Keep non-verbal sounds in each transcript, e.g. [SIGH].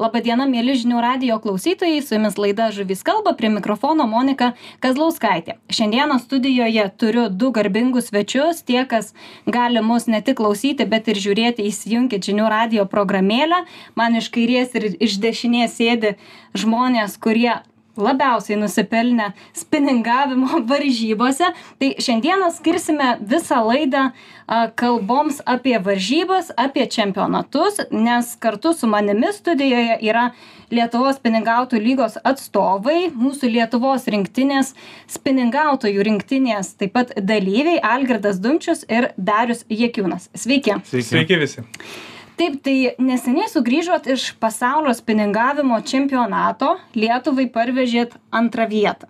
Labadiena, mėly žinių radio klausytojai, su jumis laida Žuvys kalba, prie mikrofono Monika Kazlauskaitė. Šiandieną studijoje turiu du garbingus svečius, tie, kas gali mus ne tik klausyti, bet ir žiūrėti, įsijunkit žinių radio programėlę. Man iš kairės ir iš dešinės sėdi žmonės, kurie labiausiai nusipelnę spiningavimo [LAUGHS] varžybose. Tai šiandieną skirsime visą laidą a, kalboms apie varžybas, apie čempionatus, nes kartu su manimi studijoje yra Lietuvos spiningautojų lygos atstovai, mūsų Lietuvos rinktinės spiningautojų rinktinės taip pat dalyviai Algirdas Dumčius ir Darius Jekiūnas. Sveiki. Sveiki, Sveiki visi taip tai neseniai sugrįžot iš pasaulio spiningavimo čempionato. Lietuvai parvežėt antrą vietą.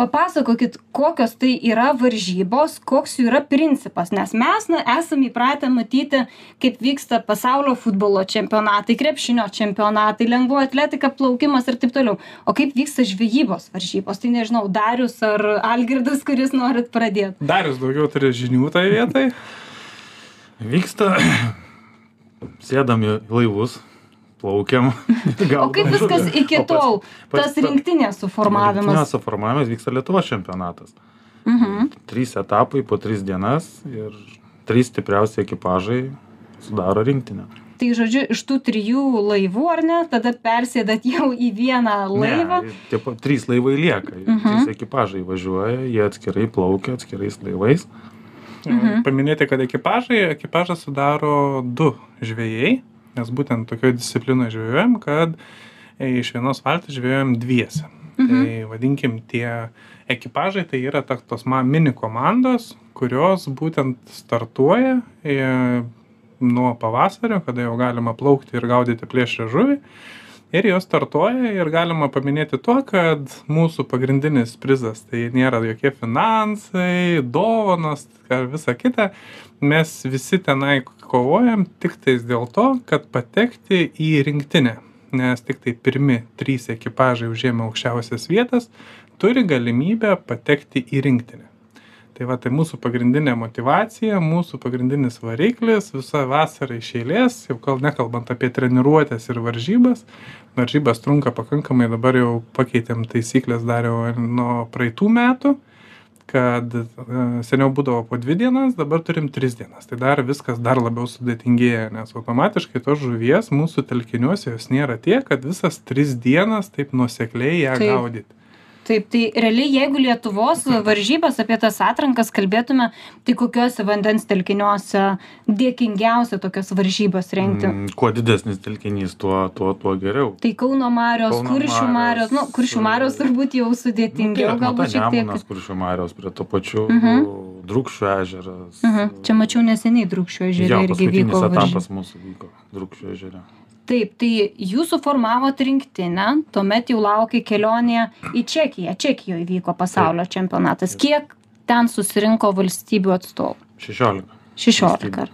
Papasakokit kokios tai yra varžybos koks jų yra principas nes mes na esam įpratę matyti kaip vyksta pasaulio futbolo čempionatai krepšinio čempionatai lengvoji atletika plaukimas ir taip toliau. O kaip vyksta žvejybos varžybos? Tai nežinau darius ar algirdas kuris norit pradėt? Darius daugiau turi žinių tai vietai vyksta sėdam į laivus, plaukiam. [LAUGHS] o kaip viskas iki tol, pas, tas rinktinės suformavimas? Rinktinės suformavimas vyksta Lietuvos čempionatas. Mhm. Trys etapai po tris dienas ir trys stipriausi ekipažai sudaro rinktinę. Tai žodžiu, iš tų trijų laivų, ar ne, tada persėdat jau į vieną laivą? Ne, taip, trys laivai lieka, uh -huh. trys ekipažai važiuoja, jie atskirai plaukia atskirais laivais. Mhm. Paminėti, kad ekipažai, ekipažą sudaro du žvėjai, nes būtent tokioje disciplinoje žvėjojam, kad iš vienos valties žvėjojam dviese. Mhm. Tai vadinkim tie ekipažai, tai yra tos mini komandos, kurios būtent startuoja e, nuo pavasario, kada jau galima plaukti ir gaudyti plėšrę žuvį ir jos startuoja ir galima paminėti tuo kad mūsų pagrindinis prizas tai nėra jokie finansai dovanos ar visa kita. Mes visi tenai kovojam tiktais dėl to kad patekti į rinktinę. Nes tiktai pirmi trys ekipažai užėmę aukščiausias vietas turi galimybę patekti į rinktinę tai va tai mūsų pagrindinė motyvacija mūsų pagrindinis variklis visa vasara iš eilės jau kal nekalbant apie treniruotes ir varžybas. Varžybos trunka pakankamai dabar jau pakeitėm taisykles dar jau nuo praeitų metų kad e, seniau būdavo po dvi dienas dabar turim tris dienas. Tai dar viskas dar labiau sudėtingėja nes automatiškai tos žuvies mūsų telkiniuose jos nėra tiek kad visas tris dienas taip nuosekliai ją gaudyt taip tai realiai jeigu lietuvos varžybas apie tas atrankas kalbėtume tai kokiuose vandens telkiniuose dėkingiausia tokias varžybas rengti? Mm, kuo didesnis telkinys tuo tuo tuo geriau. Tai kauno marios kuršių marios nu kuršių marios turbūt jau sudėtingiau nu, galbūt šiek tiek. Kuršių marios prie to pačių mhm. drūkšių ežeras. Mhm. čia mačiau neseniai drūkšių ežere irgi vyko etapas mūsų vyko drūkšių ežere taip tai jūs suformavot rinktinę tuomet jau laukė kelionė į čekiją. Čekijoj vyko pasaulio čempionatas. Kiek ten susirinko valstybių atstovų? Šešiolika. Šešiolika.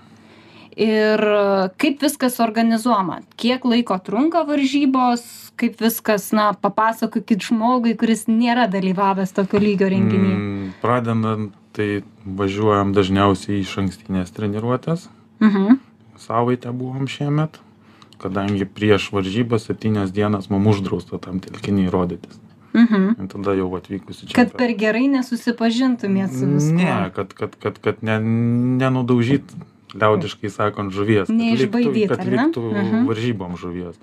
Ir kaip viskas organizuojama kiek laiko trunka varžybos? Kaip viskas na papasakokit žmogui kuris nėra dalyvavęs tokio lygio renginy mm, pradedant tai važiuojam dažniausiai į išankstines treniruotes mhm. Savaitę buvom šiemet kadangi prieš varžybas septynias dienas mum uždrausta tam telkiny rodytis Mhm. Tada jau atvykus į čia. Kad per gerai nesusipažintumėt su viskuo. Ne, kad, kad, kad, kad ne, nenudaužyt, liaudiškai sakant, žuvies. Neišbaidyt. Kad liktų uh mhm. -huh. varžybom žuvies.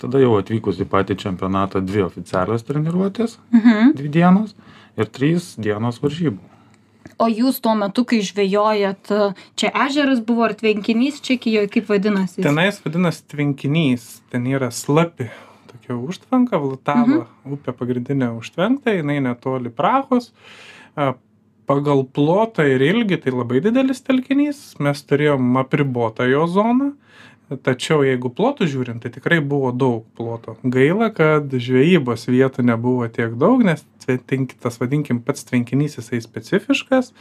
Tada jau atvykus į patį čempionatą dvi oficialios treniruotės, mhm. dvi dienos ir trys dienos varžybų o jūs tuo metu kai žvejojat čia ežeras buvo ar tvenkinys čekijoj kaip vadinasi tenais vadinas tvenkinys ten yra slapi tokia užtvanka vltava mhm. upė pagrindinė užtvenkta jinai netoli prahos pagal plotą ir ilgį tai labai didelis telkinys mes turėjom apribotą jo zoną tačiau jeigu plotu žiūrint tai tikrai buvo daug ploto gaila kad žvejybos vietų nebuvo tiek daug nes tvenk tas vadinkim pats tvenkinys jisai specifiškas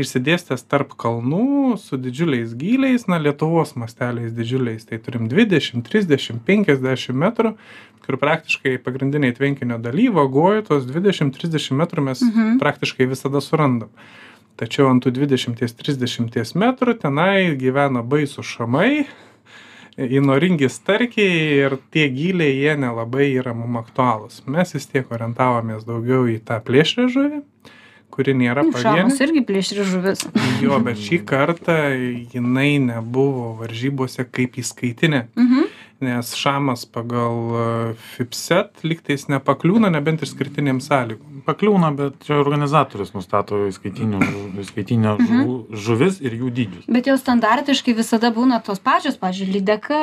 išsidėstęs tarp kalnų su didžiuliais gyliais na lietuvos masteliais didžiuliais tai turim dvidešim trisdešim penkiasdešim metrų kur praktiškai pagrindinėj tvenkinio daly vagoj tuos dvidešim trisdešim metrų mes Mhm. praktiškai visada surandam tačiau ant tų dvidešimties trisdešimties metrų tenai gyvena baisūs šamai įnoringi starkiai ir tie gyliai jie nelabai yra mum aktualūs mes vis tiek orientavomės daugiau į tą plėšrią žuvį kuri nėra pavienė Šamas irgi plėšri žuvis. jo bet šį kartą jinai nebuvo varžybose kaip įskaitinė Mhm. Nes šamas pagal e, fipset lygtais nepakliūna nebent išskirtinėm sąlygom Pakliūna, bet čia organizatorius nustato įskaitinių, įskaitinio žuvų, žuvis ir jų dydžius. Bet jau standartiškai visada būna tos pačios, pažiūrėjau, lydeka,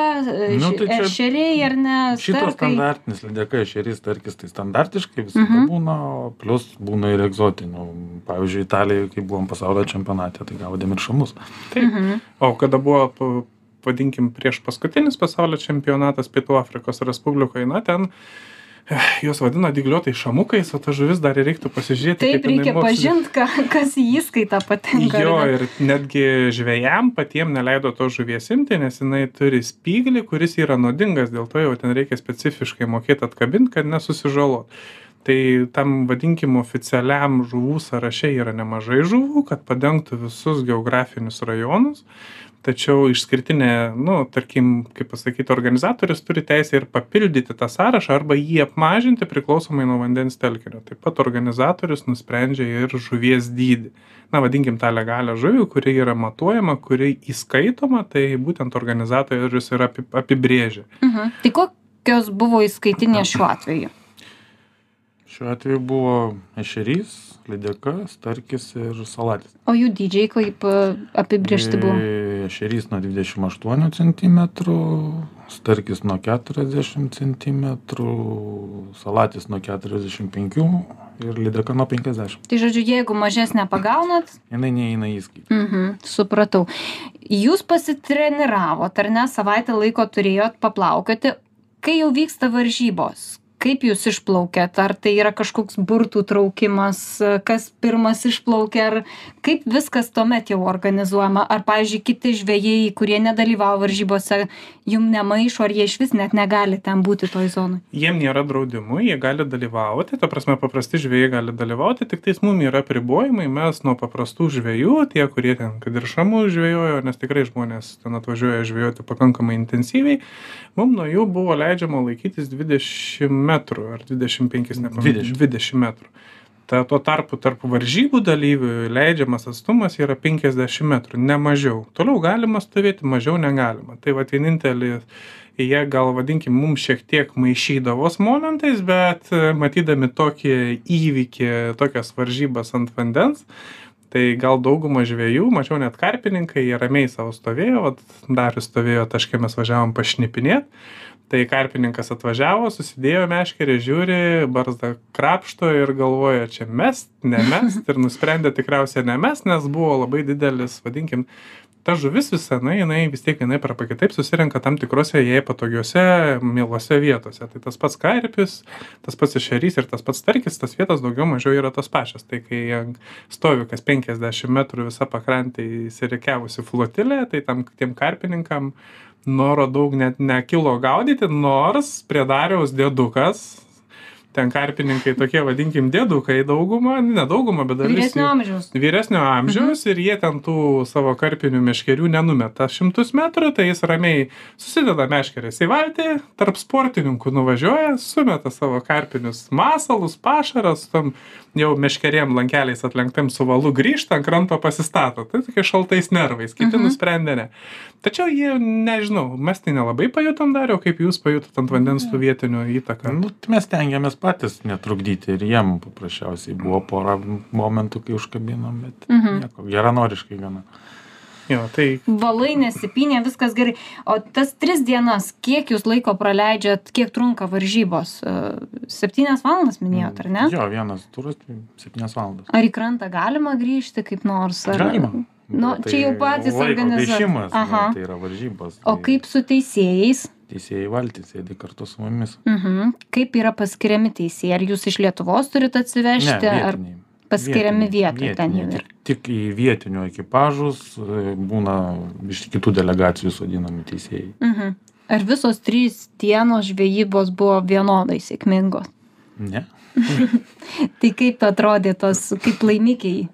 Nu, tai ešeriai ar ne? Šitas standartinis lydeka ešerys tarkis tai standartiškai visada Mhm. būna, o plus būna ir egzotinių. Pavyzdžiui, Italijoje, kai buvom pasaulio čempionate, tai gaudėm ir šamus. Mhm. o kada buvo vadinkim prieš paskutinis pasaulio čempionatas pietų afrikos respublikoje na ten eh, juos vadino dygliuotais šamukais o ta žuvis dar reiktų pasižiūrėti Taip reikia mokslinis- pažinti, ka, kas į įskaitą patenka. Jo, ir netgi žvėjam patiem neleido to žuvies imti, nes jinai turi spyglį, kuris yra nuodingas, dėl to jau ten reikia specifiškai mokėti atkabinti, kad nesusižalot. Tai tam vadinkim oficialiam žuvų sąraše yra nemažai žuvų, kad padengtų visus geografinius rajonus. Tačiau išskirtinė, nu, tarkim, kaip pasakyti, organizatorius turi teisę ir papildyti tą sąrašą arba jį apmažinti priklausomai nuo vandens telkinio. Taip pat organizatorius nusprendžia ir žuvies dydį na vadinkim tą legalią žuvį kuri yra matuojama kuri įskaitoma tai būtent organizatorius ir api apibrėžia Mhm. Tai kokios buvo įskaitinės šiuo atveju? Šiuo atveju buvo ešerys, lydeka, starkis ir salatis. O jų dydžiai kaip e, apibriežti buvo? Ešerys nuo 28 cm, starkis nuo 40 cm, salatis nuo 45 ir lydeka nuo 50. Tai žodžiu, jeigu mažesnę pagaunat, Jinai neįeina į skaitą. mhm, supratau. Jūs pasitreniravote, ar ne, savaitę laiko turėjot paplaukoti, kai jau vyksta varžybos. Kaip jūs išplaukėt? Ar tai yra kažkoks burtų traukimas, kas pirmas išplaukia, ar kaip viskas tuomet jau organizuojama? Ar, pavyzdžiui, kiti žvėjai, kurie nedalyvavo varžybose, jum nemaišo, ar jie iš vis net negali ten būti toj zonai? jiem nėra draudimų jie gali dalyvauti ta prasme paprasti žvejai gali dalyvauti tiktais mum yra apribojimai mes nuo paprastų žvejų tie kurie ten kad ir šamus žvejojo nes tikrai žmonės ten atvažiuoja žvejoti pakankamai intensyviai mum nuo jų buvo leidžiama laikytis dvidešim metrų ar dvidešim penkis nepamenu Dvidešim. dvidešim metrų. Ta tuo tarpu tarp varžybų dalyvių leidžiamas atstumas yra penkiasdešim metrų ne mažiau. Toliau galima stovėti mažiau negalima. Tai vat vienintelė jie gal vadinkim mum šiek tiek maišydavos momentais bet e, matydami tokį įvykį tokias varžybas ant vandens tai gal dauguma žvejų mačiau net karpininkai jie ramiai sau stovėjo darius stovėjo taške mes važiavom pašnipinėt tai karpininkas atvažiavo susidėjo meškerę žiūri barzdą krapšto ir galvoja čia mest nemest ir nusprendė tikriausiai nemest nes buvo labai didelis vadinkim ta žuvis visa na jinai vis tiek vienaip arba kitaip susirenka tam tikrose jai patogiose mielose vietose. Tai tas pats karpis tas pats ešerys ir tas pats starkis tos vietos daugiau mažiau yra tos pačios. Tai kai stovi kas penkiasdešim metrų visa pakrantė išsirikiavusi flotilė tai tam tiem karpininkam noro daug net nekilo gaudyti nors prie dariaus dėdukas ten karpininkai tokie vadinkim dėdukai dauguma ne dauguma bet dalis Vyresnio amžiaus. vyresnio amžiaus ir jie ten tų savo karpinių meškerių nenumeta šimtus metrų tai jis ramiai susideda meškeres į valtį tarp sportininkų nuvažiuoja sumeta savo karpinius masalus pašarą su tom jau meškerėm lankeliais atlenktam su valu grįžta ant kranto pasistato tai tokiais šaltais nervais kiti Mhm. nusprendė ne tačiau jie nežinau mes tai nelabai pajutom dariau kaip jūs pajutot ant vandens tų vietinių įtaką Nu, tai mes tengiamės patys netrukdyti ir jiem paprasčiausiai buvo pora momentų, kai užkabinom, bet Mhm. nieko, geranoriškai gana. jo tai Valai nesipinė, viskas gerai. O tas tris dienas, kiek jūs laiko praleidžiat, kiek trunka varžybos? E, Septynias valandas minėjot, ar ne? Jo, vienas turas, tai septynias valandas. Ar į krantą galima grįžti kaip nors? Ar... Galima. Nu, Bet čia jau patys laiko organizuoja. gaišimas, Aha. nu, Tai yra varžybos. O tai kaip su teisėjais? Teisėjai valtys sėdi kartu su mumis. Mhm. Kaip yra paskiriami teisėjai? Ar jūs iš Lietuvos turite atsivežti, ar vietiniai. paskiriami Vietiniai, vietoj ten jau ir? Tik, į vietinių ekipažus e, būna iš kitų delegacijų sodinami teisėjai. Mhm. Ar visos trys dienos žvejybos buvo vienodai sėkmingos? Ne. [LAUGHS] Tai kaip atrodė tos, kaip laimikiai?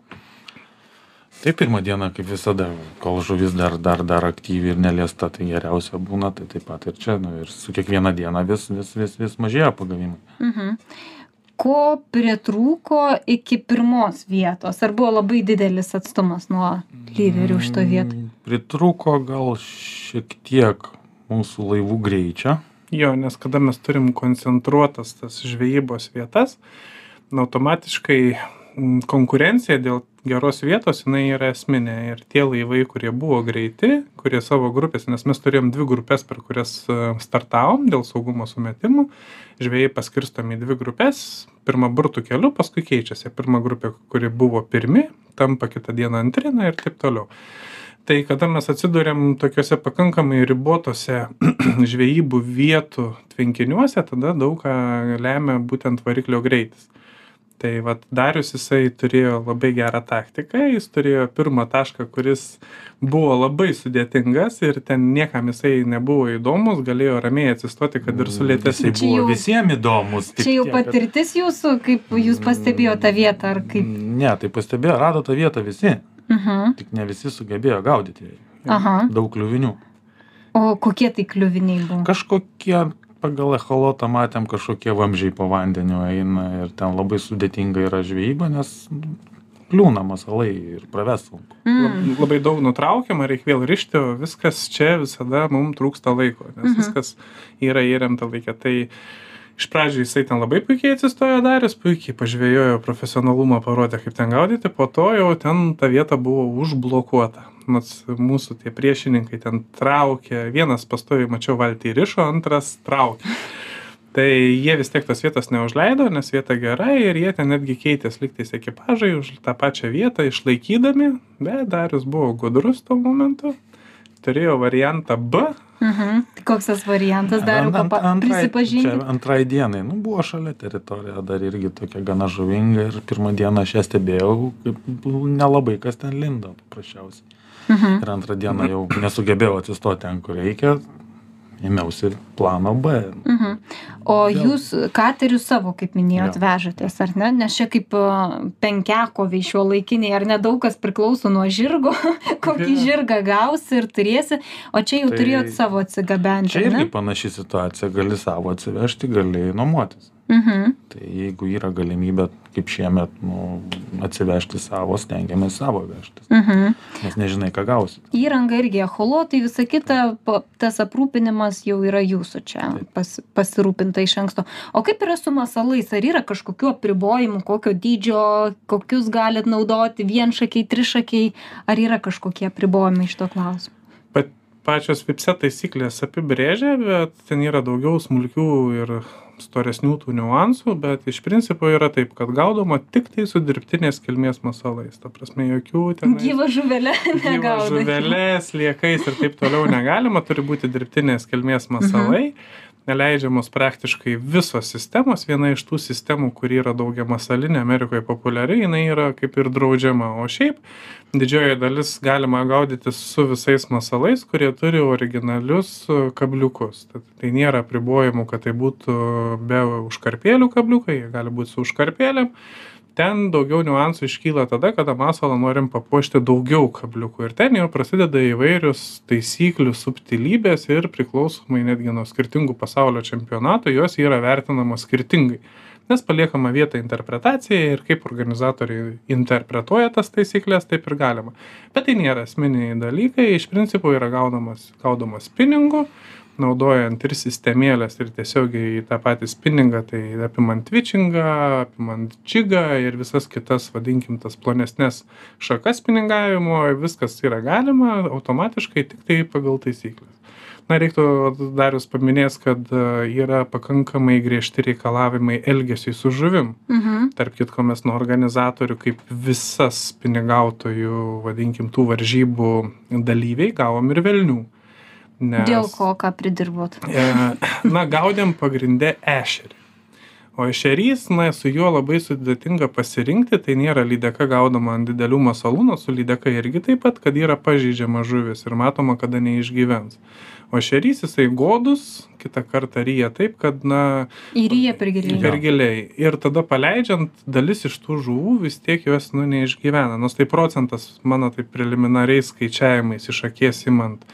Tai pirmą dieną kaip visada kol žuvis dar dar dar aktyvi ir neliesta tai geriausia būna tai taip pat ir čia nu ir su kiekviena diena vis vis vis vis mažėja pagavimai Mhm. Ko pritrūko iki pirmos vietos? Ar buvo labai didelis atstumas nuo lyderių šito vietą? Mm, pritrūko gal šiek tiek mūsų laivų greičio Jo, nes kada mes turim koncentruotas tas žvejybos vietas, na, automatiškai konkurencija dėl geros vietos jinai yra esminė. Ir tie laivai, kurie buvo greiti, kurie savo grupės, nes mes turėjom dvi grupės, per kurias e, startavom dėl saugumo sumetimų, žvėjai paskirstom į dvi grupės, pirmą burtų keliu, paskui keičiasi. Pirma grupė, kuri buvo pirmi, tampa kitą dieną antrina ir taip toliau tai kada mes atsiduriam tokiuose pakankamai ribotose [CLEARS THROAT] žvejybų vietų tvenkiniuose, tada daug ką lemia būtent variklio greitis. Tai vad Darius jisai turėjo labai gerą taktiką, jis turėjo pirmą tašką, kuris buvo labai sudėtingas ir ten niekam jisai nebuvo įdomus, galėjo ramiai atsistoti, kad ir sulėtėsiai Jisai Čia buvo jau- visiems įdomus. tik Čia jau patirtis jūsų, kaip jūs pastebėjote tą vietą, ar kaip? Ne, tai pastebėjo, rado tą vietą visi, Mhm. tik ne visi sugebėjo gaudyti. Aha. Daug kliuvinių. O kokie tai kliuviniai buvo? Kažkokie pagal echolotą matėm, kažkokie vamžiai po vandeniu eina ir ten labai sudėtinga yra žvejyba, nes kliūna masalai ir praves sunku. Mm. Lab- Labai daug nutraukiama, reikia vėl rišti, o viskas čia visada mums trūksta laiko, nes Mhm. viskas yra įremta laikė. Tai iš pradžių jisai ten labai puikiai atsistojo daręs, puikiai pažvėjojo profesionalumą, parodė, kaip ten gaudyti, po to jau ten ta vieta buvo užblokuota. Nors mūsų tie priešininkai ten traukė, vienas pastoviai mačiau valtį rišo, antras traukė. Tai jie vis tiek tos vietos neužleido, nes vieta gera ir jie ten netgi keitės liktais ekipažai už tą pačią vietą išlaikydami, bet Darius buvo gudrus tuo momentu, turėjo variantą B, Mhm. Tai Koks tas variantas dar Ant- ant- antrai- prisipažinti? Antrai dienai, nu, buvo šalia teritorija, dar irgi tokia gana žuvinga ir pirmą dieną aš ją stebėjau, kaip nelabai kas ten lindo paprasčiausiai. Mhm. Ir antrą dieną jau nesugebėjau atsistoti ten, kur reikia, ėmiausi plano B. Mhm. O Vėl- jūs katerius savo, kaip minėjot, Jo. vežatės, ar ne? Nes čia kaip a, penkiakoviai šio laikiniai, ar nedaug kas priklauso nuo žirgo, [LAUGHS] kokį Jo. žirgą gausi ir turėsi, o čia jau Tai- turėjot savo atsigabenti, Čia ar ne? irgi panaši situacija, gali savo atsivežti, gali nuomotis. Mhm. Tai jeigu yra galimybė, kaip šiemet, nu, atsivežti savo, stengiamės savo vežtis, Mhm. nes nežinai, ką gausi. Įranga irgi, echolotai, visa kita, tas aprūpinimas jau yra jūsų čia pas, pasirūpinta iš anksto. O kaip yra su masalais? Ar yra kažkokiu apribojimų, kokio dydžio, kokius galit naudoti, vienšakiai, trišakiai, ar yra kažkokie apribojimai iš to klausimu? pat pačios vipse taisyklės apibrėžia, bet ten yra daugiau smulkių ir storesnių tų niuansų, bet iš principo yra taip, kad gaudoma tik tai su dirbtinės kilmės masalais. Ta prasme, jokių ten... Gyva žuvelė [LAUGHS] negaudai. Žuvelės, liekais ir taip toliau negalima, turi būti dirbtinės kilmės masalai. Neleidžiamos praktiškai visos sistemos. Viena iš tų sistemų, kuri yra daugia masalinė Amerikoje populiari, jinai yra kaip ir draudžiama. O šiaip didžioji dalis galima gaudyti su visais masalais, kurie turi originalius e, kabliukus. Tad tai nėra apribojimų, kad tai būtų be užkarpėlių kabliukai, jie gali būti su užkarpėlėm ten daugiau niuansų iškyla tada, kada masalą norim papuošti daugiau kabliukų. Ir ten jau prasideda įvairius taisyklių subtilybės ir priklausomai netgi nuo skirtingų pasaulio čempionatų, jos yra vertinamos skirtingai. Nes paliekama vieta interpretacijai ir kaip organizatoriai interpretuoja tas taisyklės, taip ir galima. Bet tai nėra esminiai dalykai, iš principo yra gaudamas, gaudamas pinigų, naudojant ir sistemėlės, ir tiesiogiai į tą patį spinningą, tai apimant twitchingą, apimant džigą ir visas kitas, vadinkim, tas plonesnės šakas spinningavimo, viskas yra galima automatiškai tik tai pagal taisyklės. Na, reiktų darius paminės, kad e, yra pakankamai griežti reikalavimai elgesiui su žuvim. Mhm. Tarp kitko, mes nuo organizatorių, kaip visas pinigautojų, vadinkim, tų varžybų dalyviai, gavom ir velnių. Nes... Dėl ko, ką pridirbot? E, Na, gaudėm pagrindę ešerį. o ešerys na su juo labai sudėtinga pasirinkti tai nėra lydeka gaudoma ant didelių masalų nors su lydeka irgi taip pat kad yra pažeidžiama žuvis ir matoma kada neišgyvens. O ešerys jisai godus kitą kartą ryja taip kad na įryja per giliai. per giliai. Ir tada paleidžiant dalis iš tų žuvų vis tiek jos nu neišgyvena. Nors tai procentas mano taip preliminariais skaičiavimais iš akies imant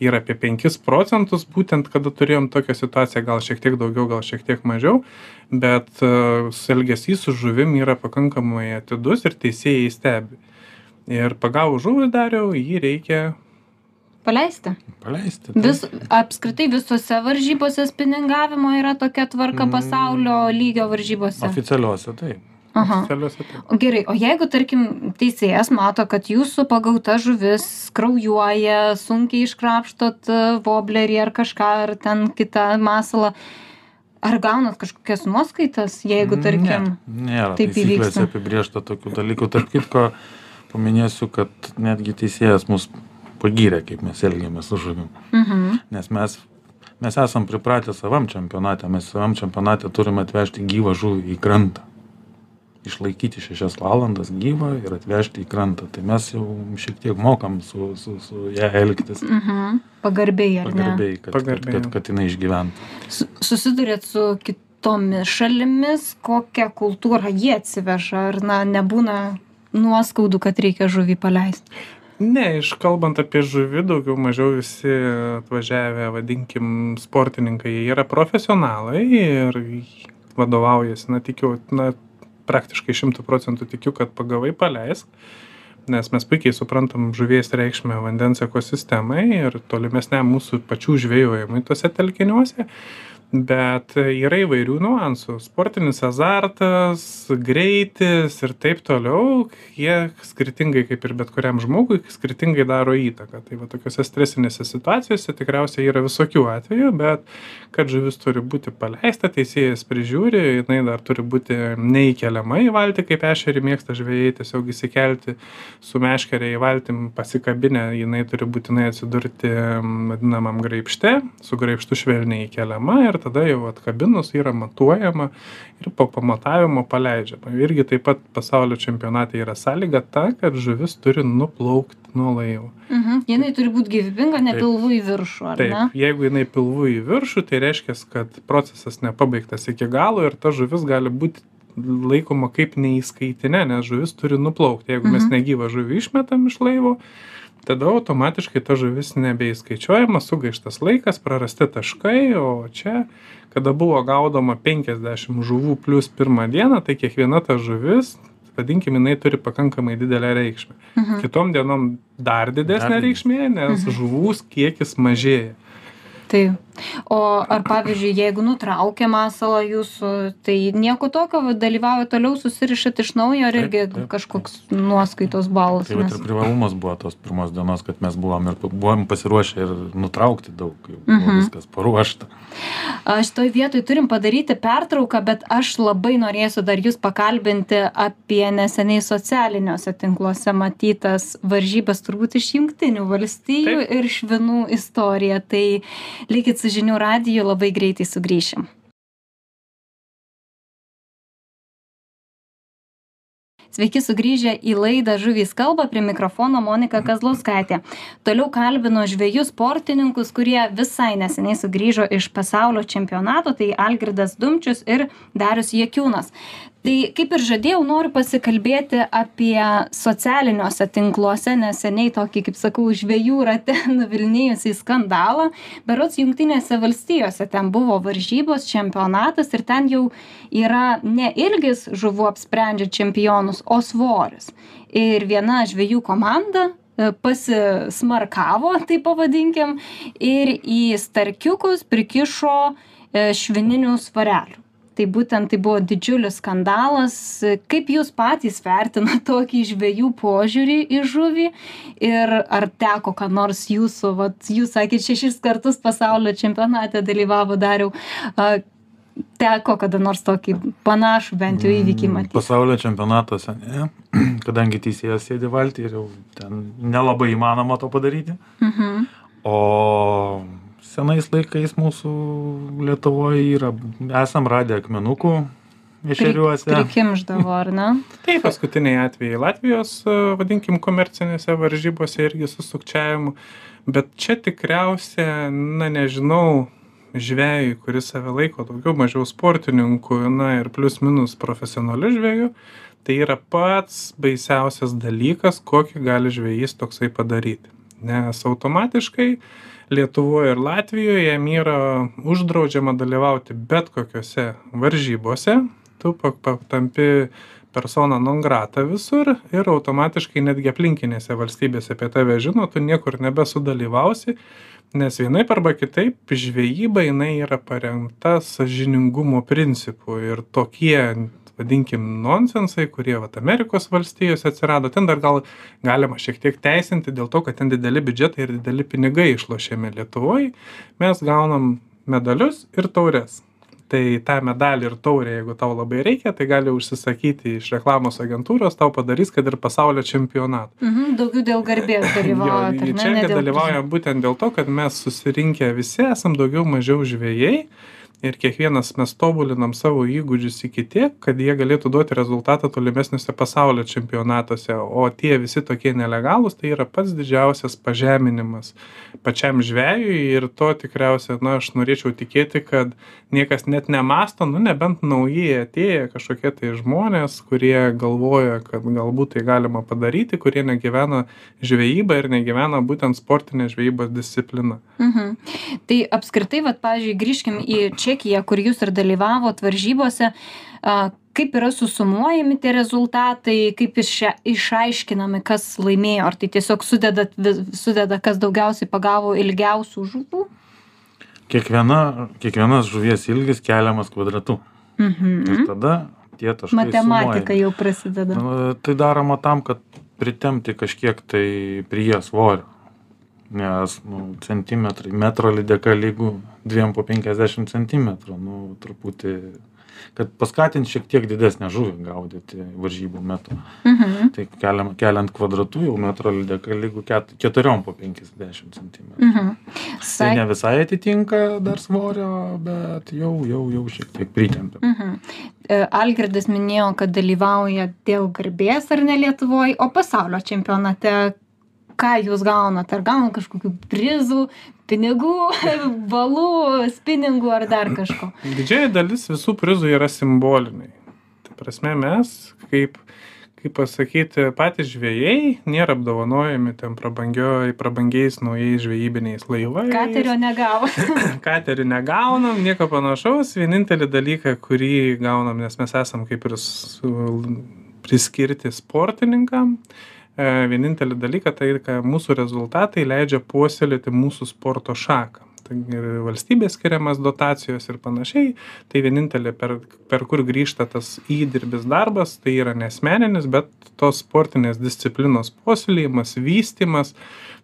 yra apie penkis procentus būtent kada turėjom tokią situaciją gal šiek tiek daugiau gal šiek tiek mažiau bet e, elgesys su žuvim yra pakankamai atidus ir teisėjai stebi ir pagavus žuvį dariau jį reikia paleisti Paleisti. tai. vis apskritai visose varžybose spiningavimo yra tokia tvarka Mm. pasaulio lygio varžybose Oficialiuose taip. Aha O Gerai, o jeigu, tarkim, teisėjas mato, kad jūsų pagauta žuvis kraujuoja, sunkiai iškrapštot e, voblerį ar kažką, ar ten kitą masalą, ar gaunat kažkokias nuoskaitas, jeigu, tarkim, Ne, nėra taip įvyksta. apibriešta tokių dalykų. Tarp kitko, paminėsiu, kad netgi teisėjas mus pagyrė, kaip mes elgiamės su žuvim. mhm, Nes mes, mes esam pripratę savam čempionate, mes savam čempionate turime atvežti gyvą žuvį į krantą. Išlaikyti šešias valandas gyvą ir atvežti į krantą. Tai mes jau šiek tiek mokam su, su, su ją elgtis. mhm, pagarbiai, ar ne? Pagarbiai, kad, Pagarbiai. kad, kad, kad jinai išgyventų. Su- Susidurėt su kitomis šalimis, kokią kultūrą jie atsiveža, ar, na, nebūna nuoskaudų, kad reikia žuvį paleisti. ne iš kalbant apie žuvį daugiau mažiau visi atvažiavę vadinkim sportininkai jie yra profesionalai ir vadovaujasi na tikiu na praktiškai šimtu procentų tikiu kad pagavai paleisk nes mes puikiai suprantam žuvies reikšmę vandens ekosistemai ir tolimesniam mūsų pačių žvejojimui tuose telkiniuose bet yra įvairių niuansų. Sportinis azartas greitis ir taip toliau jie skirtingai kaip ir bet kuriam žmogui skirtingai daro įtaką. Tai va tokiose stresinėse situacijose tikriausiai yra visokių atvejų bet kad žuvis turi būti paleista teisėjas prižiūri jinai dar turi būti neįkeliama į valtį kaip ešerį mėgsta žvejai tiesiog įsikelti su meškere į valtį pasikabinę jinai turi būtinai atsidurti mm, vadinamam graibšte su graibštu švelniai įkeliama ir tada jau atkabinus yra matuojama ir po pamatavimo paleidžiama irgi taip pat pasaulio čempionate yra sąlyga ta kad žuvis turi nuplaukt nuo laivo Mhm. Jinai turi būti gyvybinga, ne Taip. pilvu į viršų, ar ne? taip jeigu jinai pilvu į viršų tai reiškias kad procesas nepabaigtas iki galo ir ta žuvis gali būti laikoma kaip neįskaitine nes žuvis turi nuplaukt jeigu mes Mhm. negyvą žuvį išmetam iš laivo tada automatiškai ta žuvis nebeįskaičiuojama sugaištas laikas prarasti taškai o čia kada buvo gaudoma penkiasdešim žuvų plius pirmą dieną tai kiekviena ta žuvis vadinkim jinai turi pakankamai didelę reikšmę Mhm. kitom dienom dar didesnė Dar reikšmė nes Mhm. žuvų kiekis mažėja Tai. O ar pavyzdžiui, jeigu nutraukia masalą jūsų, tai nieko tokio, va, dalyvauja toliau, susirišat iš naujo, ar Taip, irgi taip. kažkoks nuoskaitos balas? Tai nes- ir privalumas buvo tos pirmos dienos, kad mes buvom ir buvom pasiruošę ir nutraukti daug, jau Mhm. viskas paruošta. Aš toj vietoj turim padaryti pertrauką, bet aš labai norėsiu dar jūs pakalbinti apie neseniai socialiniuose tinkluose matytas varžybas turbūt iš jungtinių valstijų Taip. ir švinų istoriją. Tai likit su žinių radiju, labai greitai sugrįšim. Sveiki sugrįžę į laidą Žuvys kalba prie mikrofono Monika Kazlauskaitė. Toliau kalbino žvėjus sportininkus, kurie visai neseniai sugrįžo iš pasaulio čempionato, tai Algirdas Dumčius ir Darius Jekiūnas. Tai kaip ir žadėjau, noriu pasikalbėti apie socialiniuose tinkluose neseniai tokį, kaip sakau, žvėjų rate [LAUGHS] nuvilnėjusi skandalą. Berots Junktinėse valstijose ten buvo varžybos, čempionatas ir ten jau yra ne ilgis žuvų apsprendžia čempionus, o svoris. Ir viena žvėjų komanda e, pasismarkavo, tai pavadinkim, ir į starkiukus prikišo e, švininių svarelių. Tai būtent tai buvo didžiulis skandalas. Kaip jūs patys vertinate tokį žvėjų požiūrį į žuvį ir ar teko, ką nors jūsų, vat, jūs sakėte, šešis kartus pasaulio čempionate dalyvavo dariau, teko kada nors tokį panašų bent jau įvykį Mm, matyti. Pasaulio čempionatuose, ne, [CLEARS THROAT] kadangi teisėjas sėdi valtį ir jau ten nelabai įmanoma to padaryti. Mhm. O senais laikais mūsų Lietuvoje yra, esam radę akmenukų ešeriuose. Prikimždavo, ar ne? [LAUGHS] Taip, paskutiniai atvejai Latvijos, e, vadinkim, komercinėse varžybose irgi su sukčiavimu. Bet čia tikriausia, na nežinau, žvėjui, kuris save laiko daugiau mažiau sportininku, na ir plius minus profesionaliu žvėju, tai yra pats baisiausias dalykas, kokį gali žvėjys toksai padaryti. Nes automatiškai Lietuvoje ir Latvijoje jam yra uždraudžiama dalyvauti bet kokiuose varžybose, tu tampi persona non grata visur ir automatiškai netgi aplinkinėse valstybėse apie tave žino, tu niekur nebesudalyvausi, nes vienaip arba kitaip žvejyba jinai yra paremta sažiningumo principu ir tokie vadinkim nonsensai kurie vat amerikos valstijose atsirado ten dar gal galima šiek tiek teisinti dėl to kad ten dideli biudžetai ir dideli pinigai išlošiami lietuvoj. Mes gaunam medalius ir taures. Tai tą medalį ir taurę jeigu tau labai reikia tai gali užsisakyti iš reklamos agentūros tau padarys kad ir pasaulio čempionatą. Mhm, daugiau dėl garbės [LAUGHS] dalyvaujat, ar ne? čia dalyvaujam būtent dėl to, kad mes susirinkę visi esam daugiau mažiau žvėjai ir kiekvienas mes tobulinam savo įgūdžius iki tiek, kad jie galėtų duoti rezultatą tolimesniuose pasaulio čempionatuose, o tie visi tokie nelegalūs tai yra pats didžiausias pažeminimas pačiam žvėjui ir to tikriausia, na, aš norėčiau tikėti, kad niekas net nemasto, nu, nebent naujai atėję kažkokie tai žmonės, kurie galvoja, kad galbūt tai galima padaryti, kurie negyvena žvejybą ir negyvena būtent sportinė žvejybos disciplina. Mhm. Tai apskritai, vat, pavyzdžiui, grįžkim į Čekiją, kur jūs ir dalyvavot varžybose. Kaip yra susumuojami tie rezultatai, kaip išia, išaiškinami, kas laimėjo, ar tai tiesiog sudeda, sudeda kas daugiausiai pagavo ilgiausių žuvų? Kiekviena, kiekvienas žuvies ilgis keliamas kvadratu. Ir Mhm. tada tie taškai. Matematika sumuojami. jau prasideda. Tai daroma tam, kad pritemti kažkiek tai prie svorio. Nes nu, centimetrai, metro lydeka lygų 2 po 50 cm. Nu, truputį, kad paskatint šiek tiek didesnę žuvį gaudyti varžybų metu. Mhm. Tai keliam, keliant kvadratų jau metro lydeka lygų 4 po 50 cm. Mhm. Tai Sak... ne visai atitinka dar svorio, bet jau, jau, jau šiek tiek pritempia. Mhm. E, Algirdas minėjo, kad dalyvauja dėl garbės ar ne Lietuvoje, o pasaulio čempionate ką jūs gaunat? Ar gaunat kažkokių prizų, pinigų, [LAUGHS] balų, spiningų ar dar kažko? Didžiai dalis visų prizų yra simboliniai. Tai prasme mes, kaip, kaip pasakyti, patys žvėjai nėra apdovanojami ten prabangioj- prabangiais naujais žvejybiniais laivais. Katerio negavo. [LAUGHS] Katerį negaunam, nieko panašaus. Vienintelį dalyką, kurį gaunam, nes mes esam kaip ir su- priskirti sportininkam. E, Vienintelį dalyką tai, kad mūsų rezultatai leidžia puoselėti mūsų sporto šaką. Tai ir valstybės skiriamas dotacijos ir panašiai. Tai vienintelė, per, per kur grįžta tas įdirbis darbas, tai yra nesmeninis, bet tos sportinės disciplinos puoselėjimas, vystimas.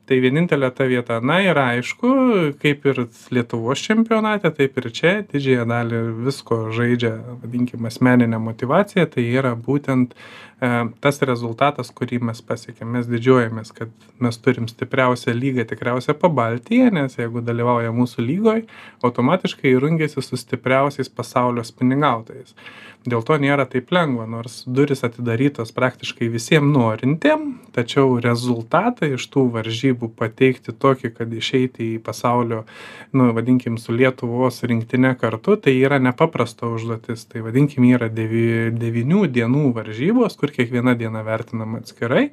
Tai vienintelė ta vieta. Na ir aišku, kaip ir Lietuvos čempionate, taip ir čia didžiąją dalį visko žaidžia, vadinkime, asmeninė motivacija. Tai yra būtent e, tas rezultatas, kurį mes pasiekėm. Mes didžiuojamės, kad mes turim stipriausią lygą tikriausiai pabaltyje, nes jeigu dalyvauja mūsų lygoje, automatiškai rungiasi su stipriausiais pasaulio spiningautojais. Dėl to nėra taip lengva, nors duris atidarytos praktiškai visiems norintiem, tačiau rezultatą iš tų varžybų pateikti tokį, kad išeiti į pasaulio, nu, vadinkim, su Lietuvos rinktinė kartu, tai yra nepaprasta užduotis. Tai vadinkim, yra devi, devinių dienų varžybos, kur kiekviena diena vertinama atskirai.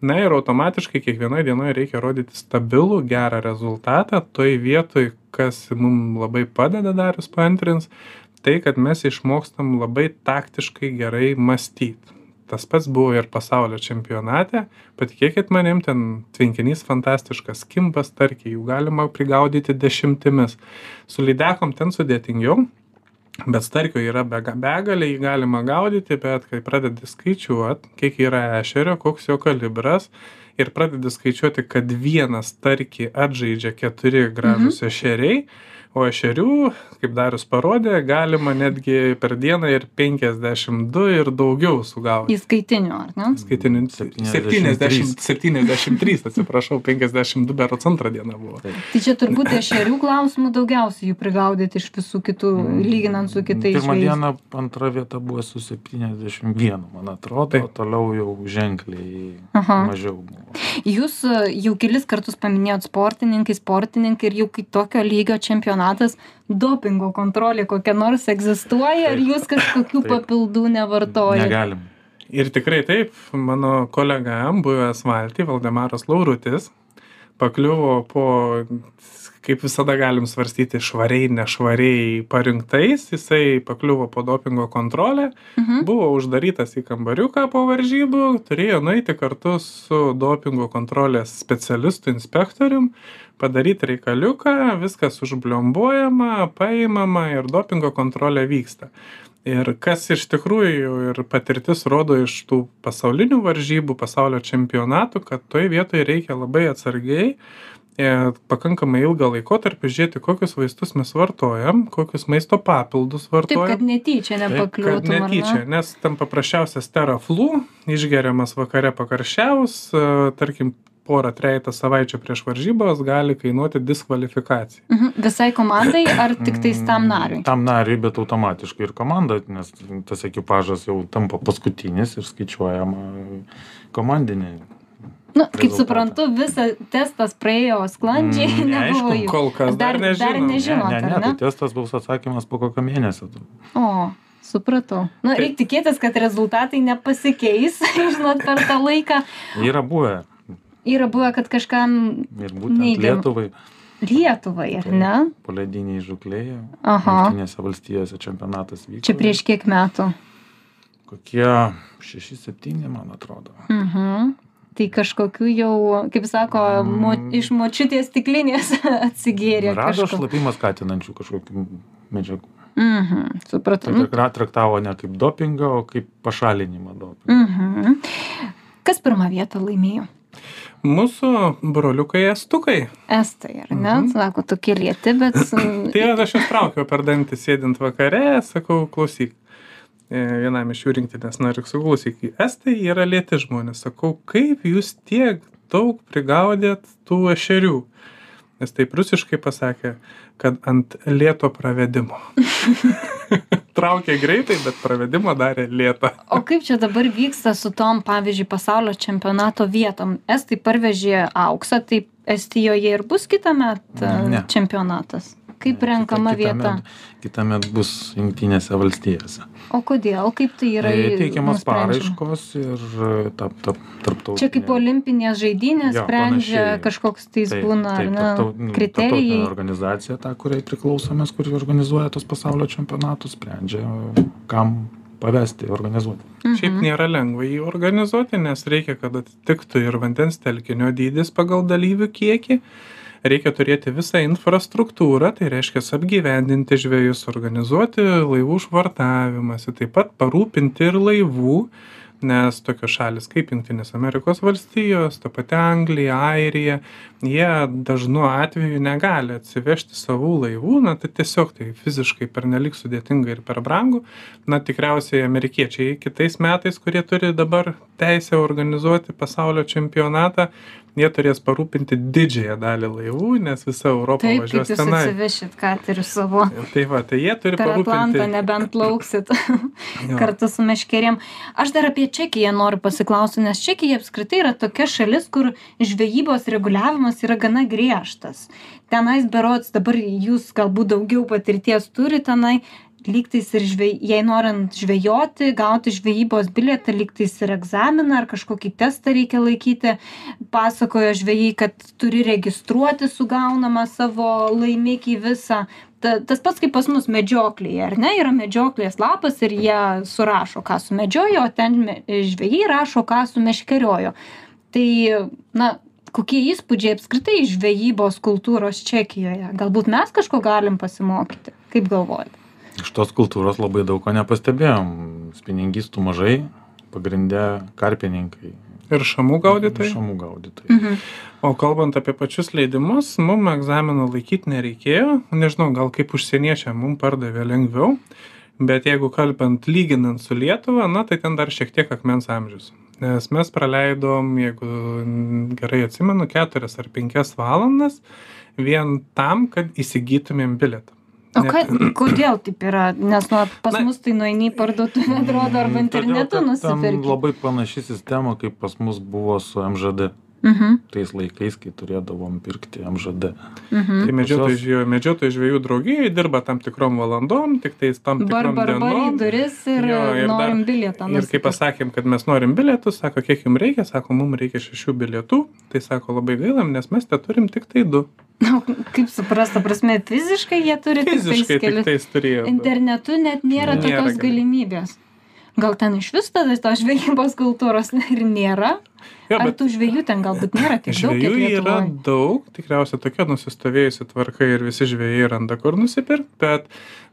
Na ir automatiškai kiekvienoje dienoje reikia rodyti stabilų, gerą rezultatą. Toj vietoj, kas mums labai padeda, darius paantrins, tai, kad mes išmokstam labai taktiškai gerai mąstyti. Tas pats buvo ir pasaulio čempionate. Patikėkit manim, ten tvenkinys fantastiškas, kimpas, tarkiai, jų galima prigaudyti dešimtimis. Su lydekom ten sudėtingiau, bet starkio yra bega- begalė, jį galima gaudyti, bet kai pradedi skaičiuoti, kiek yra ešerio, koks jo kalibras ir pradedi skaičiuoti, kad vienas starkį atžaidžia keturi gražus ešeriai, o ešerių kaip darius parodė galima netgi per dieną ir penkiasdešim du ir daugiau sugaut Įskaitinių, ar ne? skaitinių septyniasdešimt septyniasdešimt trys atsiprašau penkiasdešim du berods antrą dieną buvo Tai čia turbūt ešerių klausimų daugiausiai jų prigaudyti iš visų kitų, lyginant su kitais Pirmą dieną antra vieta buvo su 71, man atrodo, Taip. o toliau jau ženkliai Aha. mažiau buvo. Jūs e, jau kelis kartus paminėjot sportininkai, sportininkai ir jau kaip tokio lygio čempionatas, dopingo kontrolė kokia nors egzistuoja, ar Taip. jūs kažkokių Taip. papildų nevartojate? Negalim. Ir tikrai taip, mano kolega, buvęs valty, Valdemaras Laurutis, pakliuvo po, kaip visada galim svarstyti, švariai, nešvariai parinktais, jisai pakliuvo po dopingo kontrolę, Mhm. buvo uždarytas į kambariuką po varžybų, turėjo nueiti kartu su dopingo kontrolės specialistu inspektorium, padaryti reikaliuką, viskas užbliombuojama, paimama ir dopingo kontrolė vyksta. Ir kas iš tikrųjų ir patirtis rodo iš tų pasaulinių varžybų, pasaulio čempionatų, kad toj vietoje reikia labai atsargiai pakankamai ilgą laikotarpį žiūrėti, kokius vaistus mes vartojam, kokius maisto papildus Taip, vartojam. kad netyčia Kad nepakliūtum. ar ne? netyčia, nes tam paprasčiausias teraflų, išgeriamas vakare pakarščiaus, e, tarkim, porą trejata savaičių prieš varžybas gali kainuoti diskvalifikaciją. Mhm. Visai komandai ar tik tais tam Mm, nariui? Tam nariui, bet automatiškai ir komanda, nes tas ekipažas jau tampa paskutinis ir skaičiuojama komandinė. Nu, kaip suprantu, visas testas praėjo sklandžiai, Mm, [LAUGHS] nebuvo neaišku, jų. Kol kas dar, Dar- dar nežinom. nežinom. ne, ne, ne, ne? tai testas bus atsakymas po kokio mėnesio. O, supratau. Na, Tai- reikia tikėtis, kad rezultatai nepasikeis, [LAUGHS] žinot, per tą laiką. Yra buvę Yra buvę, kad kažkam ir būtent Neigiam. Lietuvai Lietuvai, ar ne? polediniai žuklėje. Aha. Jungtinėse valstijose čempionatas vyko. Čia prieš kiek metų? Kokie 6-7, man atrodo. Mhm. Tai kažkokiu jau, kaip sako, mo, Mm. iš močiutės stiklinės [LAUGHS] atsigėrė. Rado šlapimą skatinančių kažkokių medžiagų. Mhm, supratau. Tai traktavo ne kaip dopingą, o kaip pašalinimą dopingą. Mhm. Kas pirmą vietą laimėjo? Mūsų broliukai estukai. Estai, ar ne? Mhm. Sako, tokie lieti, bet... [CLEARS THROAT] mm, Tai aš juos traukiau per dantį sėdint vakare, sakau, klausyk. E, Vienam iš jų rinktinės narių sakau, klausyk, estai yra lėti žmonės. Sakau, kaip jūs tiek daug prigaudėt tų ešerių? Nes taip rusiškai pasakė, kad ant lėto pravedimo. [LAUGHS] Traukė greitai, bet pravedimą darė lėtą. O kaip čia dabar vyksta su tom, pavyzdžiui, pasaulio čempionato vietom? Estai parvežė auksą, tai Estijoje ir bus kitą metą Ne. čempionatas. Kaip renkama vieta? Kita met bus jungtinėse valstijose. O kodėl? Kaip tai yra? Tai Teikiamas paraiškos ir tap, tap, tarptautinė. Čia kaip olimpinės žaidynės Jo, sprendžia panašiai. kažkoks tais Taip, būna, ar taip, ne, tarptau- kriterijai. organizacija, ta, kuriai priklausomės, kuri organizuoja tos pasaulio čempionatus, sprendžia, kam pavesti organizuoti. Šiaip Mhm. nėra lengva jį organizuoti, nes reikia, kad atitiktų ir vandens telkinio dydis pagal dalyvių kiekį. Reikia turėti visą infrastruktūrą, tai reiškia apgyvendinti žvėjus, organizuoti laivų švartavimąsi, taip pat parūpinti ir laivų, nes tokios šalis kaip Junktinės Amerikos valstijos, ta pati Anglija, Airija, jie dažnu atveju negali atsivežti savų laivų, na tai tiesiog tai fiziškai pernelik sudėtinga ir per brangu. Na tikriausiai amerikiečiai kitais metais, kurie turi dabar teisę organizuoti pasaulio čempionatą, jie turės parūpinti didžiąją dalį laivų, nes visa Europa Taip, važiuos jūs tenai. atsivešit katerius savo Tai va, tai jie turi per Atlantą, parūpinti. nebent lauksit [LAUGHS] kartu su meškerėm. Aš dar apie Čekiją noriu pasiklausti, nes Čekija apskritai yra tokia šalis, kur žvejybos reguliavimas yra gana griežtas. Tenais berots, dabar jūs galbūt daugiau patirties turite tenai, lygtais ir žvej, jei norint žvejoti, gauti žvejybos bilietą, lygtais ir egzaminą ar kažkokį testą reikia laikyti. Pasakojo žvejai, kad turi registruoti sugaunamą savo laimikį visą. Ta, tas pats kaip pas mus medžioklėje, ar ne? Yra medžioklės lapas ir jie surašo, ką sumedžiojo, o ten žvejai rašo, ką sumeškeriojo. Tai, na, kokie įspūdžiai apskritai iš žvejybos kultūros Čekijoje? Galbūt mes kažko galim pasimokyti? Kaip galvojate? Iš tos kultūros labai daug ko nepastebėjom. Spiningistų mažai, pagrindė karpininkai. Ir šamų gaudytojai. Šamų gaudytojai. Mhm. O kalbant apie pačius leidimus, mum egzamino laikyti nereikėjo. Nežinau, gal kaip užsieniečiam mum pardavė lengviau. Bet jeigu kalbant lyginant su Lietuva, na tai ten dar šiek tiek akmens amžius. Nes mes praleidom, jeigu gerai atsimenu, keturias ar penkias valandas vien tam, kad įsigytumėm bilietą. O ką, [CLEARS THROAT] kodėl taip yra? Nes nu, pas Na- mus tai nueini į parduotuvę, atrodo, arba internetu nusipirki. Labai panaši sistema, kaip pas mus buvo su MŽD. Mhm, Tais laikais, kai turėdavom pirkti MŽD. mhm. Tai medžiotojų Pas juos- žvejų, medžiotojų žvejų draugijoje dirba tam tikrom valandom, tik tais tam Bar, tikrom bar, bar dienom. duris ir, Jo, ir dar- norim bilietą. Ir kai pasakėm, kad mes norim bilietus, sako, kiek jums reikia, sako, mums reikia šešių bilietų, tai sako, labai gaila, nes mes te turim tik tai du. Na, kaip suprasta, prasme, fiziškai jie turi Fiziškai tik tik kelius. tais turėjo. Internetu net nėra Nėra tokios galimybės. galimybės. Gal ten iš vis tada tos žvejybos kultūros ir nėra? Jo, Ar tų žvejų ten galbūt nėra tiek daug, žvėjų yra daug, tikriausiai tokia nusistovėjusi tvarka ir visi žvėjai randa kur nusipirkti, bet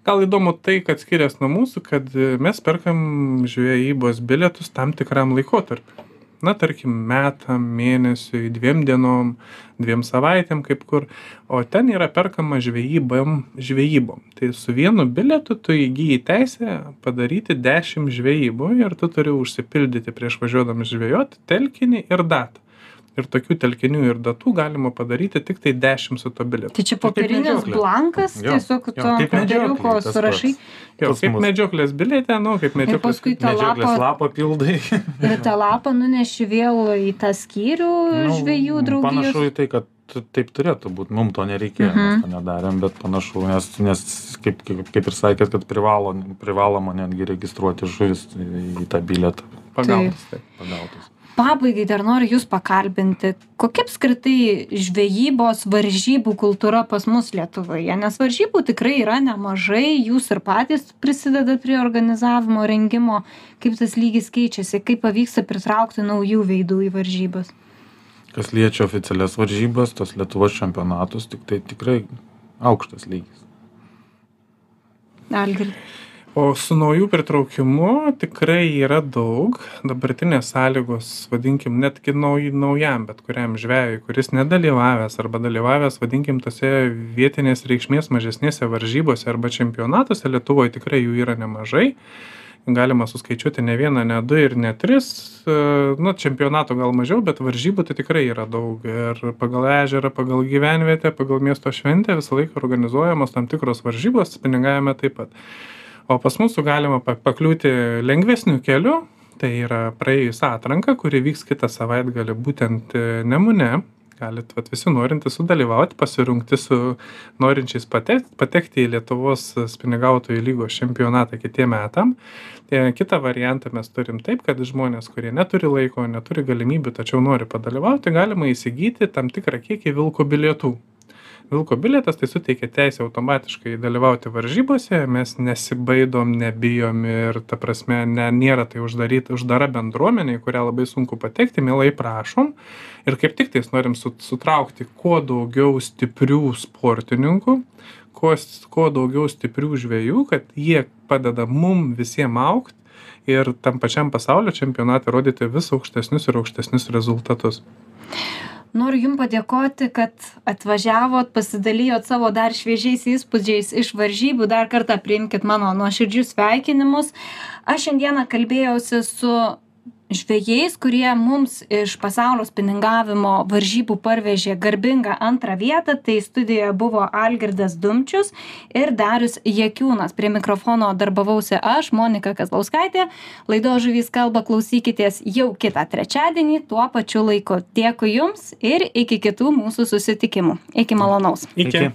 gal įdomu tai, kad skiriasi nuo mūsų, kad mes perkam žvejybos bilietus tam tikram laikotarpiu. Na, tarkim, metam, mėnesiui, dviem dienom, dviem savaitėm, kaip kur. O ten yra perkama žvejybom, žvejybom. Tai su vienu bilietu tu įgyji teisę padaryti 10 žvejybų ir tu turi užsipildyti prieš važiuodamas žvejoti telkinį ir datą. Ir tokių telkinių ir datų galima padaryti tik tai 10 su to bilietu. Tai čia popierinis medžioklė. blankas, Jo, tiesiog jo, to kaip popieriuko surašai Pas kaip mus. medžioklės bilietė, nu, kaip medžioklės. paskui tą Medžioklės lapą- lapą pildai. [LAUGHS] ir tą lapą nuneši vėl į tą skyrių Nu, žvejų draugijos. Panašu į tai, kad taip turėtų būti. Mums to nereikėjo, Mhm. mes to nedarėm, bet panašu, nes, nes kaip, kaip, kaip ir sakėt, kad privalo, privaloma netgi registruoti žuvis į tą bilietą Pagautas. taip. pagautus. Pabaigai dar noriu Jūs pakalbinti, kokia apskritai žvejybos varžybų kultūra pas mus Lietuvoje, nes varžybų tikrai yra nemažai, Jūs ir patys prisidedat prie organizavimo, rengimo, kaip tas lygis keičiasi, kaip pavyksta pritraukti naujų veidų į varžybas. Kas liečia oficialias varžybas, tos Lietuvos čempionatus, tik tai tikrai aukštas lygis. Algird. O su naujų pritraukimu tikrai yra daug. Dabartinės sąlygos, vadinkim, netgi nauj, naujam, bet kuriam žvėjui, kuris nedalyvavęs arba dalyvavęs, vadinkim, tose vietinės reikšmės mažesnėse varžybose arba čempionatuose, Lietuvoje tikrai jų yra nemažai. Galima suskaičiuoti ne vieną, ne du ir ne tris. Nu, čempionato gal mažiau, bet varžybų tai tikrai yra daug. Ir pagal ežerą, pagal gyvenvietę, pagal miesto šventę visą laiką organizuojamos tam tikros varžybos, spiningavime taip pat. O pas mūsų galima pa- pakliūti lengvesniu keliu, tai yra praėjus atranką, kuri vyks kitą savaitgalį būtent e, Nemune. Galit vat, visi norintys sudalyvauti, pasirungti su norinčiais patekti, patekti į Lietuvos spinigautojų lygos čempionatą kitiem metam. E, Kitą variantą mes turim taip, kad žmonės, kurie neturi laiko, neturi galimybių, tačiau nori padalyvauti, galima įsigyti tam tikrą kiekį vilko bilietų. Vilko bilietas tai suteikia teisę automatiškai dalyvauti varžybose, mes nesibaidom, nebijom ir ta prasme ne, nėra tai uždaryta, uždara bendruomenė, į kurią labai sunku patekti, mielai prašom. Ir kaip tik tais norim su, sutraukti kuo daugiau stiprių sportininkų, kuo, kuo daugiau stiprių žvėjų, kad jie padeda mum visiems aukti ir tam pačiam pasaulio čempionate rodyti vis aukštesnius ir aukštesnius rezultatus. Noriu Jums padėkoti, kad atvažiavot, pasidalijot savo dar šviežiais įspūdžiais iš varžybų. Dar kartą priimkite mano nuoširdžius sveikinimus. Aš šiandieną kalbėjausi su žvejais, kurie mums iš pasaulio spiningavimo varžybų parvežė garbingą antrą vietą. Tai studijoje buvo Algirdas Dumčius ir Darius Jekiūnas. Prie mikrofono darbavausi aš, Monika Kazlauskaitė. Laido žuvys kalba klausykitės jau kitą trečiadienį tuo pačiu laiku. Dėkui Jums ir iki kitų mūsų susitikimų. Iki malonaus. Iki.